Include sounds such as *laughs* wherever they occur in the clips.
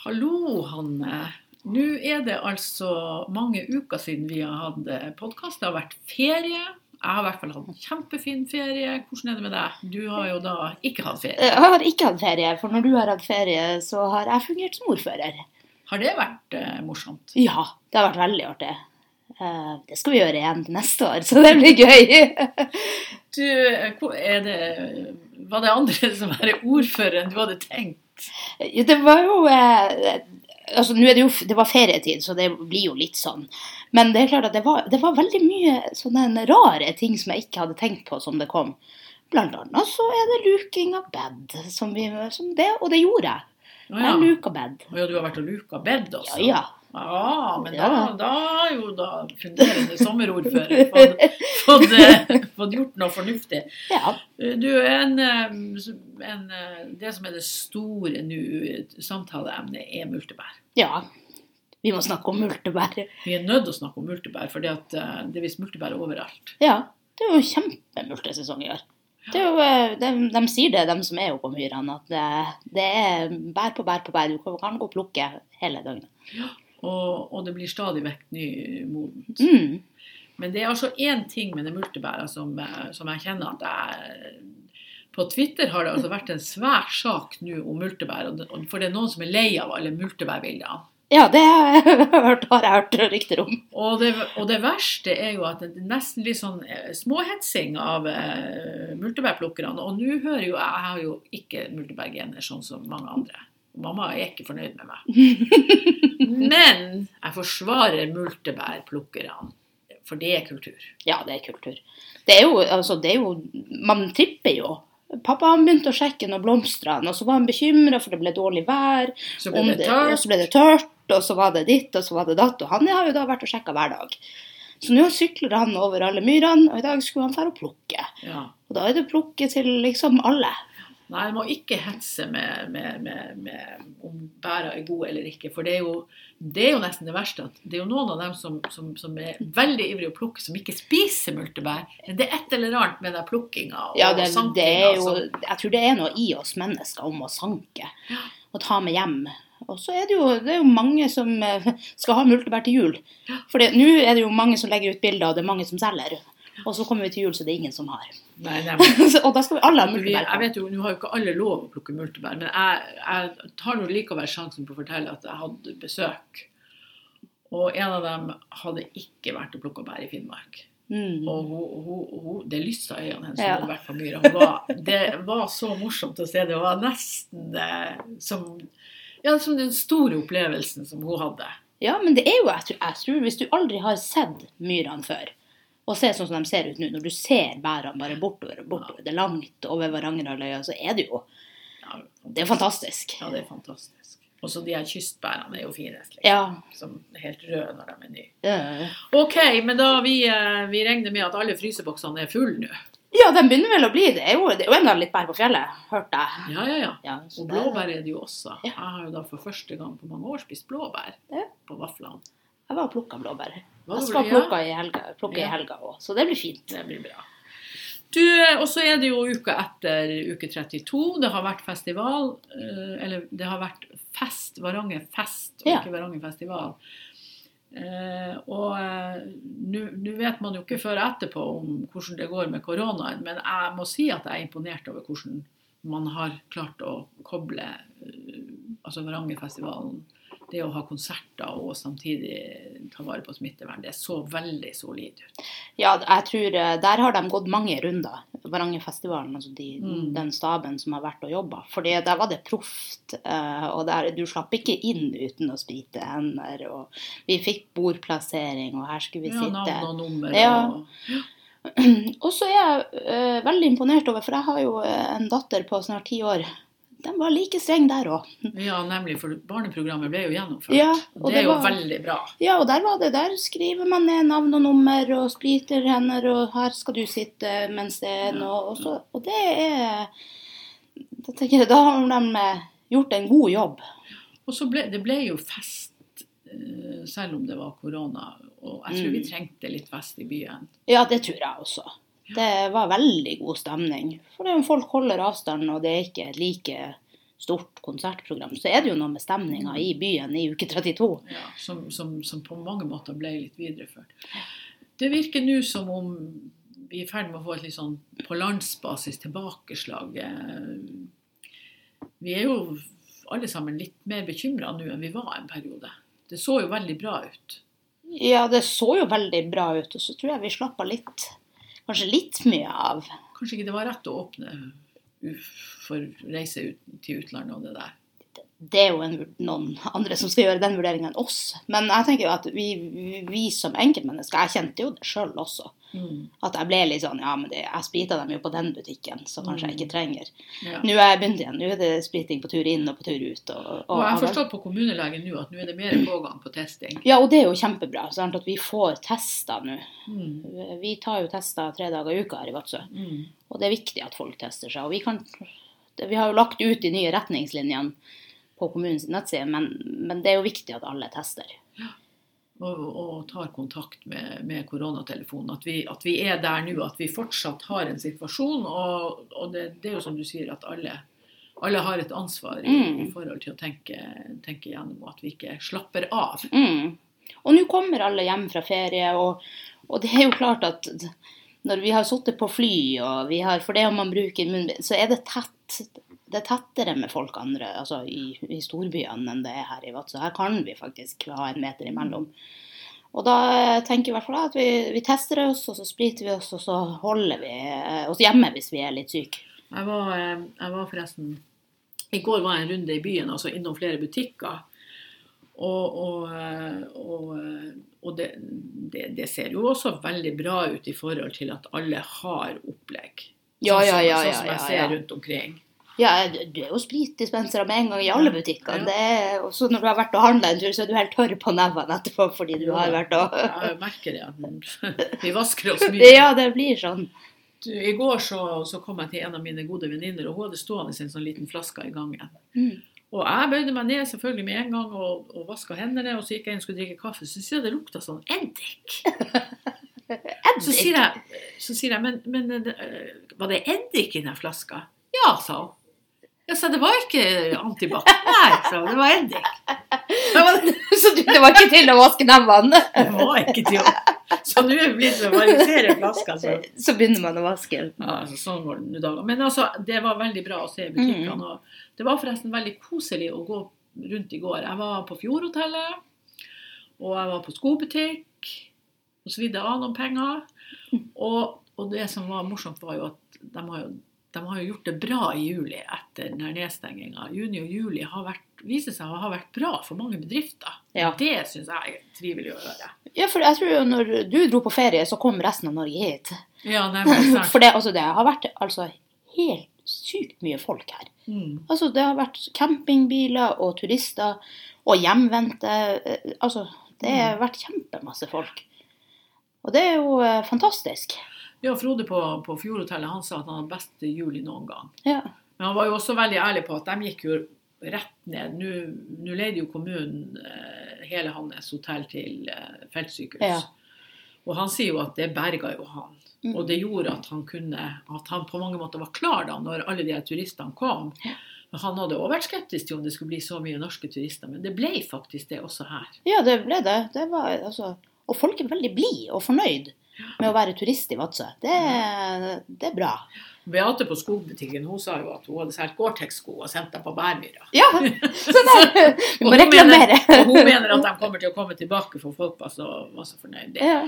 Hallo, Hanne. Nå er det altså mange uker siden vi har hatt podkast. Det har vært ferie. Jeg har i hvert fall hatt en kjempefin ferie. Hvordan er det med deg? Du har jo da ikke hatt ferie. Jeg har ikke hatt ferie, for når du har hatt ferie, så har jeg fungert som ordfører. Har det vært eh, morsomt? Ja, det har vært veldig artig. Eh, det skal vi gjøre igjen neste år, så det blir gøy. Du, eh, er det, var det andre som var ordfører enn du hadde tenkt? Det var jo eh, Altså, det jo Det var ferietid, så det blir jo litt sånn. Men det er klart at det var, det var veldig mye sånne rare ting som jeg ikke hadde tenkt på som det kom. Blant annet så er det luking av bed, som vi, som det, og det gjorde jeg. Ja. Jeg luka bed. Ja, du har vært og luka bed også? Ja, ja. Ja, men Ja. da, da har jo da fungerende sommerordfører fått, fått, eh, fått gjort noe fornuftig. Ja. Du, en, eh, en, eh, det som er det store nå, samtaleemnet, er multebær. ja. Vi må snakke om multebær. Vi er nødt til å snakke om multebær, for det er visst multebær overalt. Ja, det er jo kjempemultesesong i år. Det jo, de, de sier det, de som er oppe på Myrene, at det, det er bær på bær på bær. Du kan gå og plukke hele døgnet. Og, og det blir stadig vekk nymodent. Mm. Men det er altså én ting med det multebæret som, eh, som jeg kjenner at jeg På Twitter har det altså vært en svær sak nå om multebær, for det er noen som er lei av alle multebærbildene. Ja, det har jeg *laughs* hørt, har jeg hørt rykter om. Og det, og det verste er jo at det er nesten litt sånn eh, småhetsing av eh, multebærplukkerne. Og nå hører jo jeg Jeg har jo ikke multebærgener sånn som mange andre. Mamma er ikke fornøyd med meg. *laughs* Men jeg forsvarer multebærplukkerne, for det er kultur. Ja, det er kultur. Det er jo, altså, det er jo Man tripper jo. Pappa han begynte å sjekke noen blomster, og så var han bekymra for det ble dårlig vær. Så ble det, tørt. og så ble det tørt, og så var det ditt, og så var det datt. Og han har jo da vært og sjekka hver dag. Så nå sykler han over alle myrene, og i dag skulle han dra og plukke. Ja. Og da er det plukke til liksom alle. Nei, jeg må ikke hetse med, med, med, med om bæra er gode eller ikke. For det er, jo, det er jo nesten det verste. at Det er jo noen av dem som, som, som er veldig ivrige å plukke, som ikke spiser multebær. Det er et eller annet med den plukkinga og Ja, det, sankinga som- jeg tror det er noe i oss mennesker om å sanke og ta med hjem. Og så er det jo, det er jo mange som eh, skal ha multebær til jul. For nå er det jo mange som legger ut bilder, og det er mange som selger. Og så kommer vi til jul, så det er ingen som har. Nei, nei, men- *laughs* og da skal vi alle ha multebær. multebær. jeg vet jo, Nå har jo ikke alle lov å plukke multebær, men jeg, jeg tar nå likevel sjansen på å fortelle at jeg hadde besøk. Og en av dem hadde ikke vært og plukka bær i Finnmark. Mm. Og hun, hun, hun, det lysta i øynene hennes. Ja. Hun hadde vært på myra. Var, det var så morsomt å se. Det var nesten eh, som, ja, som den store opplevelsen som hun hadde. Ja, men det er jo, jeg tror, jeg tror hvis du aldri har sett myrene før, og se sånn som de ser ut nå, når du ser bærene bare bortover og bortover, det er langt over Varangerhalvøya, så er det jo Det er fantastisk. ja, det er fantastisk. Og så de her kystbærene er jo fine. Liksom, Ja. Som er helt røde når de er nye. Ja. Ok, men da vi, eh, vi regner med at alle fryseboksene er fulle nå. Ja, de begynner vel å bli det. er jo, det er jo enda litt bær på fjellet, hørte jeg. Ja, ja, ja. Ja, Og blåbær er det jo også. Ja. Jeg har jo da for første gang på mange år spist blåbær på vaflene. Jeg var og plukka blåbær. Jeg skal plukke i helga, plukke Ja. i helga òg, så det blir fint. Det blir bra. Du, eh, Og så er det jo uka etter uke 32. Det har vært festival. eh, Eller det har vært fest. Varanger fest, og Ja. ikke Varanger festival. Eh, og nå vet man jo ikke før etterpå om hvordan det går med koronaen, men jeg må si at jeg er imponert over hvordan man har klart å koble altså Varangerfestivalen, det å ha konserter og samtidig ta vare på smittevern. Det så veldig solid ut. Ja, jeg tror eh, Der har de gått mange runder. Varangerfestivalen, altså de, Mm. den staben som har vært og jobba. For der var det proft. eh, Og der, du slapp ikke inn uten å sprite hender. Og vi fikk bordplassering, og her skulle vi Ja, sitte. navn og nummer. Ja. Og, *clears throat* Og så er jeg uh, veldig imponert over, for jeg har jo en datter på snart ti år. Den var like streng der òg. ja, nemlig, for barneprogrammet ble jo gjennomført. Ja, og det er det jo veldig bra. Ja, og der var det. Der skriver man ned navn og nummer og spriter hender, og her skal du sitte mens det er noe. Og, så, og det er Da tenker jeg, da har de gjort en god jobb. Og så ble det ble jo fest, eh, selv om det var korona. Og jeg tror vi Mm. trengte litt fest i byen. Ja, det tror jeg også. Det var veldig god stemning. For det er folk holder avstand, og det er ikke et like stort konsertprogram, så er det jo noe med stemninga i byen i uke 32. Ja, som, som, som på mange måter ble litt videreført. Det virker nå som om vi er i ferd med å få et litt sånn på landsbasis tilbakeslag. Vi er jo alle sammen litt mer bekymra nå enn vi var en periode. Det så jo veldig bra ut. Ja, det så jo veldig bra ut, og så tror jeg vi slappa litt, kanskje litt mye av. Kanskje ikke det var rett å åpne u- for reise ut, til utlandet og det der. Det er jo en, noen andre som skal gjøre den vurderingen enn oss. Men jeg tenker jo at vi, vi, som enkeltmennesker, jeg kjente jo det sjøl også. At jeg ble litt sånn Ja, men det, jeg sprita dem jo på den butikken, så kanskje jeg ikke trenger. Ja. Nå er jeg begynt igjen. Nå er det spriting på tur inn og på tur ut. Og, og, Og jeg forstår på kommunelegen nå at nå er det mer pågang på testing. Ja, og det er jo kjempebra. Sant? At vi får tester nå. Mm. Vi tar jo tester tre dager i uka her i Vadsø. Mm. Og det er viktig at folk tester seg. Og vi, kan, vi har jo lagt ut de nye retningslinjene på kommunens nettside, men, men det er jo viktig at alle tester. Og, og tar kontakt med, med koronatelefonen. At vi, at vi er der nå, at vi fortsatt har en situasjon. Og, og det, det er jo som du sier, at alle, alle har et ansvar i, Mm. i forhold til å tenke, tenke gjennom at vi ikke slapper av. Mm. Og nå kommer alle hjem fra ferie, og, og det er jo klart at når vi har sittet på fly, og vi har, for det om man bruker munnbind, så er det tett. Det er tettere med folk andre altså i, i storbyene enn det er her i Vadsø. Her kan vi faktisk ha en meter imellom. Og da tenker jeg i hvert fall at vi, vi tester oss, og så spriter vi oss, og så holder vi eh, oss hjemme hvis vi er litt syke. Jeg var, eh, jeg var forresten I går var jeg en runde i byen, altså innom flere butikker. Og, og, eh, og, og det, det, det ser jo også veldig bra ut i forhold til at alle har opplegg. Ja, Sånn ja, som- ja, Sånn ja, som jeg ja, ser rundt omkring. Ja, det er jo spritdispensere med en gang i alle butikkene. Ja. Det er, og så når du har vært og handla en tur, så er du helt tørr på nevene etterpå fordi du har vært og Jeg merker det. *laughs* Vi vasker oss mye. *laughs* Ja, det blir sånn. Du, I går så, så kom jeg til en av mine gode venninner, og hun hadde stående en sånn liten flaske i gangen. Mm. Og jeg bøyde meg ned selvfølgelig med en gang og, og vaska hendene, og så gikk jeg inn og skulle drikke kaffe. Så sier jeg det lukta sånn eddik. *laughs* Så sier jeg, så sier jeg men, men eh, var det eddik i den flaska? Ja, sa hun. Jeg sa det var ikke antibac. Nei, så. Det var eddik. *laughs* Så det var ikke til å vaske nevene? det var ikke til å Så nå er det blitt å variere flaska. Så. Så begynner man å vaske. Ja, altså, sånn går det nå dager. Men altså, det var veldig bra å se i butikkene. Mm. Det var forresten veldig koselig å gå rundt i går. Jeg var på Fjordhotellet, og jeg var på skobutikk, og så vidde av noen penger. Og, og det som var morsomt, var jo at de har jo, de har jo gjort det bra i juli etter denne nedstenginga. Juni og juli har vært, viser seg å ha vært bra for mange bedrifter. Ja. Det syns jeg er trivelig å høre. Ja, for jeg tror jo når du dro på ferie, så kom resten av Norge hit. Ja, nemlig. *laughs* For det, altså, det har vært altså, helt sykt mye folk her. Mm. Altså, det har vært campingbiler og turister og hjemvendte. eh, Altså, det har vært kjempemasse folk. Og det er jo eh, fantastisk. Ja, Frode på, på Fjordhotellet han sa at han hadde best juli noen gang. Ja. Men han var jo også veldig ærlig på at de gikk jo rett ned. Nå leide jo kommunen eh, hele hans hotell til eh, feltsykehus. Ja. Og han sier jo at det berga jo han. Mm. Og det gjorde at han kunne At han på mange måter var klar da når alle de her turistene kom. Men Han hadde også vært skeptisk til om det skulle bli så mye norske turister, men det ble faktisk det også her. Ja, det ble det. det var, altså, og folk er veldig blide og fornøyd med å være turist i Vadsø. Det, det er bra. Beate på skogbutikken hun sa jo at hun hadde solgt Gore-Tex-sko og sendt dem på Bærmyra. Ja, *laughs* så der, vi må reklamere. Mener, og hun mener at de kommer til å komme tilbake, for folk var så, var så fornøyde. Ja.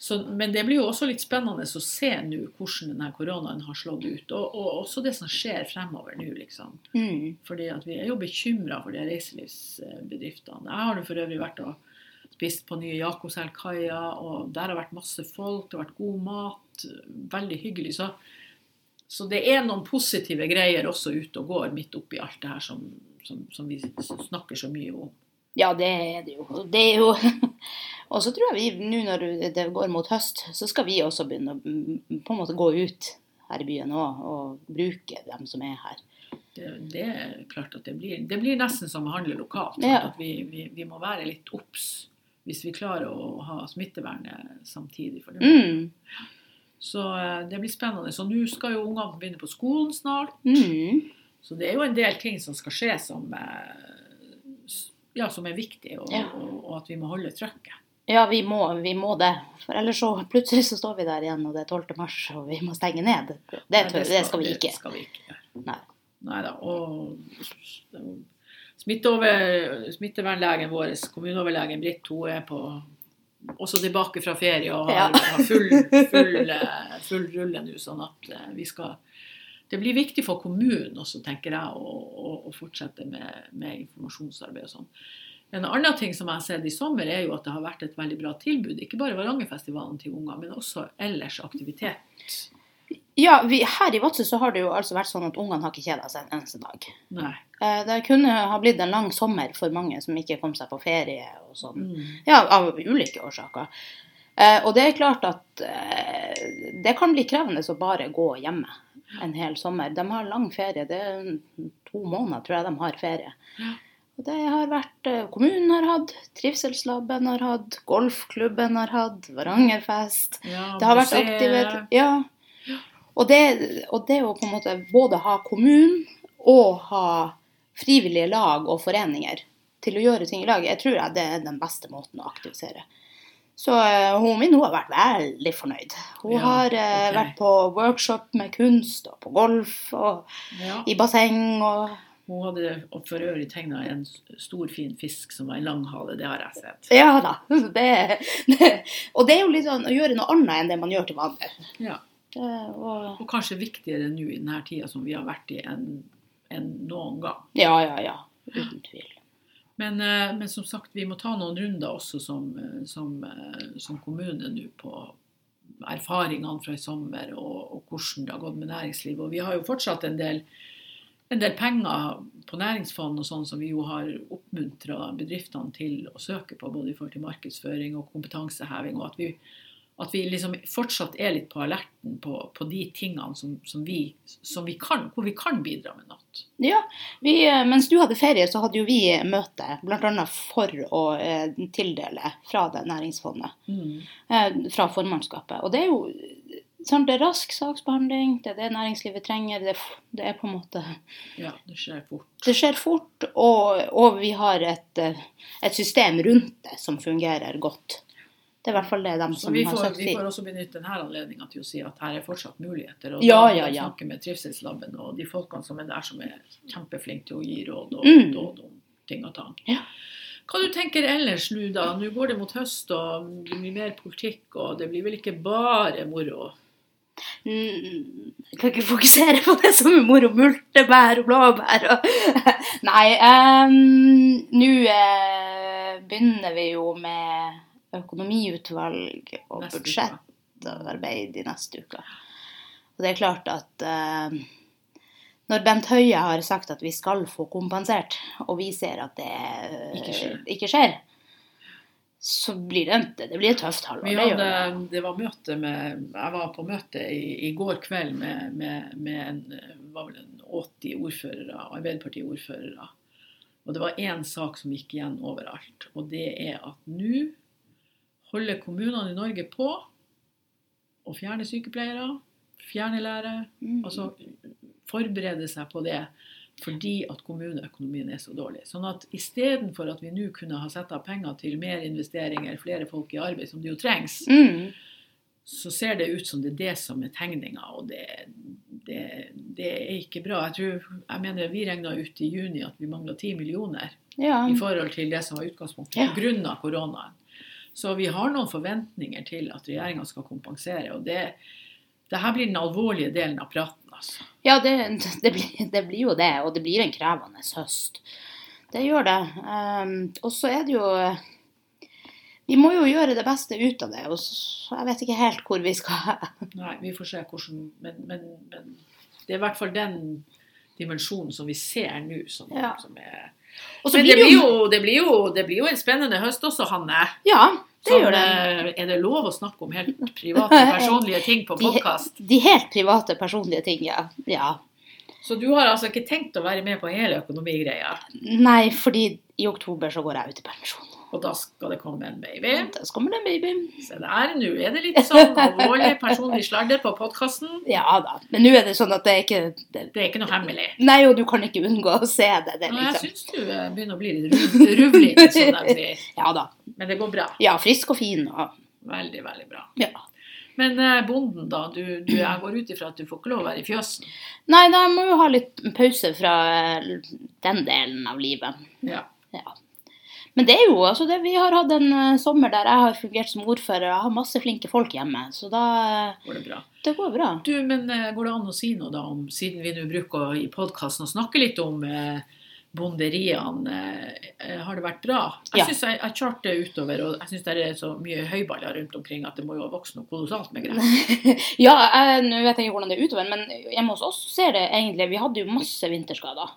Så, men det blir jo også litt spennende å se nå hvordan denne koronaen har slått ut. Og, og også det som skjer fremover nå, liksom. Mm. Fordi at vi er jo bekymra for de reiselivsbedriftene. Jeg har for øvrig vært og spist på nye Jakobselvkaia, og der har vært masse folk, det har vært god mat, veldig hyggelig. Så, så det er noen positive greier også ute og går midt oppi alt det her som, som, som vi snakker så mye om. Ja, det er det jo. Det er jo *laughs* Og så tror jeg vi nå når det går mot høst, så skal vi også begynne å på en måte gå ut her i byen òg og bruke dem som er her. Det, det er klart at det blir, det blir nesten som å handle lokalt. Ja. At vi, vi, vi må være litt obs hvis vi klarer å ha smittevernet samtidig. For det. Mm. Så eh, det blir spennende. Så nå skal jo ungene begynne på skolen snart. Mm. Så det er jo en del ting som skal skje som, eh, ja, som er viktig, og, Ja. og, at vi må holde trøkket. Ja, vi må, vi må det. For ellers så plutselig så står vi der igjen, og det er 12. mars, og vi må stenge ned. Det, Nei, tør, det skal vi det ikke. skal vi ikke gjøre. Nei da. Og smitteover, smittevernlegen vår, kommuneoverlegen Britt, hun er på også tilbake fra ferie og har, Ja. har full, *laughs* full, eh, full rulle nå. Sånn at eh, vi skal Det blir viktig for kommunen også, tenker jeg, å, å, å fortsette med, med informasjonsarbeid og sånn. En annen ting som jeg har sett i sommer, er jo at det har vært et veldig bra tilbud. Ikke bare Varangerfestivalen til unger, men også ellers aktivitet. Ja, vi, her i Vadsø så har det jo altså vært sånn at ungene har ikke kjeda seg en eneste dag. Nei. Eh, Det kunne ha blitt en lang sommer for mange som ikke kom seg på ferie og sånn. Mm. Ja, av ulike årsaker. Eh, og det er klart at eh, det kan bli krevende å bare gå hjemme en hel sommer. De har lang ferie. Det er to måneder, tror jeg de har ferie. Ja. Og det har vært Kommunen har hatt, Trivselslaben har hatt, golfklubben har hatt, Varangerfest. Ja, Det har vært aktivitet Ja. Og det, og det å på en måte både ha kommunen og ha frivillige lag og foreninger til å gjøre ting i lag, jeg tror jeg det er den beste måten å aktivisere. Så uh, hun min hun har vært veldig fornøyd. Hun Ja, har uh, okay. vært på workshop med kunst og på golf og Ja. i basseng og Hun hadde for øvrig tegna en stor, fin fisk som var en langhale. Det har jeg sett. Ja da. *laughs* Det, det, og det er jo litt sånn å gjøre noe annet enn det man gjør til vanlig. Ja. Og, Og kanskje viktigere nå i denne tida som vi har vært i, enn en noen gang. ja, ja, ja. Uten tvil. Men, eh, men som sagt, vi må ta noen runder også som, eh, som, eh, som kommune nå på erfaringene fra i sommer og, og hvordan det har gått med næringslivet. Og vi har jo fortsatt en del, en del penger på næringsfond og sånn som vi jo har oppmuntra bedriftene til å søke på, både i forhold til markedsføring og kompetanseheving. og at vi at vi liksom fortsatt er litt på alerten på, på de tingene som, som, vi, som vi kan, hvor vi kan bidra med noe. Ja, vi, eh, mens du hadde ferie, så hadde jo vi møte, bl.a. for å eh, tildele fra det næringsfondet. Eh, fra formannskapet. Og det er jo sant, det er rask saksbehandling, det er det næringslivet trenger. Det, det er på en måte Ja, det skjer fort. Det skjer fort, og, og vi har et, eh, et system rundt det som fungerer godt. Det er i hvert fall det de som har får, sagt vi får også benytte denne anledninga til å si at her er fortsatt muligheter. Og Ja, ja, ja. snakke med Trivselslaben og de folkene som er der, som er kjempeflinke til å gi råd og Mm. råd om ting og tang. Ja. Hva du tenker ellers nå, da? Nå går det mot høst, og det blir mer politikk, og det blir vel ikke bare moro? Mm, jeg kan ikke fokusere på det som er moro. Multebær og blåbær og *laughs* Nei. um, Nå eh, begynner vi jo med økonomiutvalg og Neste budsjettarbeid i neste uke. Og det er klart at eh, når Bent Høie har sagt at vi skal få kompensert, og vi ser at det eh, Ikke skjer. ikke skjer, så blir det, det blir et tøft halvår. Vi hadde, det. det var møte med, jeg var på møte i, i går kveld med, med, med en, var vel en 80 ordførere, Arbeiderparti-ordførere. Og det var én sak som gikk igjen overalt. Og det er at nå holder kommunene i Norge på å fjerne sykepleiere, fjerne lærere. Mm. Altså forberede seg på det fordi at kommuneøkonomien er så dårlig. Sånn at istedenfor at vi nå kunne ha satt av penger til mer investeringer, flere folk i arbeid, som det jo trengs, Mm. så ser det ut som det er det som er tegninga, og det, det, det er ikke bra. Jeg, tror, jeg mener Vi regna ut i juni at vi mangla 10 millioner Ja. i forhold til det som var utgangspunktet Ja. pga. koronaen. Så vi har noen forventninger til at regjeringa skal kompensere. og det, det her blir den alvorlige delen av praten. altså. Ja, det, det, blir, det blir jo det, og det blir en krevende høst. Det gjør det. Um, og så er det jo Vi må jo gjøre det beste ut av det. Og så, jeg vet ikke helt hvor vi skal. Nei, vi får se hvordan men, men, men det er i hvert fall den dimensjonen som vi ser nå, som, Ja. som er Men det blir, jo, det, blir jo, det blir jo en spennende høst også, Hanne. Ja, det Som, det. eh, Er det lov å snakke om helt private, personlige ting på *laughs* De, de helt private, personlige ting, ja. ja. Så du har altså ikke tenkt å være med på hele økonomigreia? Nei, fordi i oktober så går jeg ut i permisjon. Og da skal det komme en baby. Da kommer det en baby. Se der, nå er det litt sånn alvorlig personlig sladder på podkasten. Ja da. Men nå er det sånn at det er ikke det, Det er ikke noe hemmelig. Nei, og du kan ikke unngå å se det. det liksom. Nå, jeg syns du eh, begynner å bli litt ruv- ruvlete, som de sier. *laughs* Ja da. Men det går bra. Ja, frisk og fin. Ja. Veldig, veldig bra. ja. Men eh, bonden, da. Du, du, jeg går ut ifra at du får ikke lov å være i fjøsen. Nei, da må jo ha litt pause fra eh, den delen av livet. Ja. Ja. Men det er jo, altså det, vi har hatt en uh, sommer der jeg har fungert som ordfører. Jeg har masse flinke folk hjemme, så da Går det bra. Det går bra. Du, men uh, går det an å si noe da om, siden vi nå bruker i podkasten å snakke litt om uh, bonderiene, har det vært bra? Jeg Ja. synes jeg, jeg charter utover, og jeg syns det er så mye høyballer rundt omkring at det må jo vokse noe kolossalt med greier. *laughs* Ja, nå vet jeg ikke hvordan det er utover, men hjemme hos oss ser det egentlig Vi hadde jo masse vinterskader.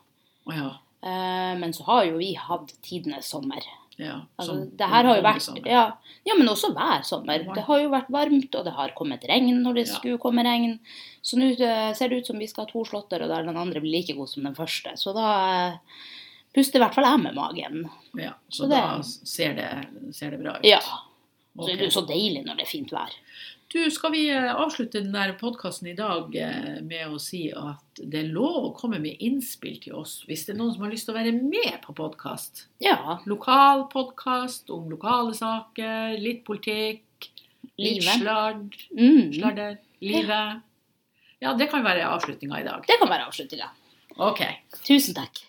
Oh, ja. Eh, men så har jo vi hatt tidenes sommer. ja. Altså, det her har jo vært ja, ja, men også hver sommer. Det har jo vært varmt, og det har kommet regn når det Ja. skulle komme regn. Så nå eh, ser det ut som vi skal ha to slåtter, og der den andre blir like god som den første. Så da eh, puster i hvert fall jeg med magen. Ja, så Så det- da ser det, ser det bra ut. Ja. Så Ok. det er jo så deilig når det er fint vær. Du, skal vi eh, avslutte den der podkasten i dag eh, med å si at det er lov å komme med innspill til oss hvis det er noen som har lyst til å være med på podkast? Ja. Lokal podkast om lokale saker, litt politikk, litt Livet. sladd, Mm. sladder, livet. Ja, det kan være avslutninga i dag. Det kan være avslutninga. Ok. Tusen takk.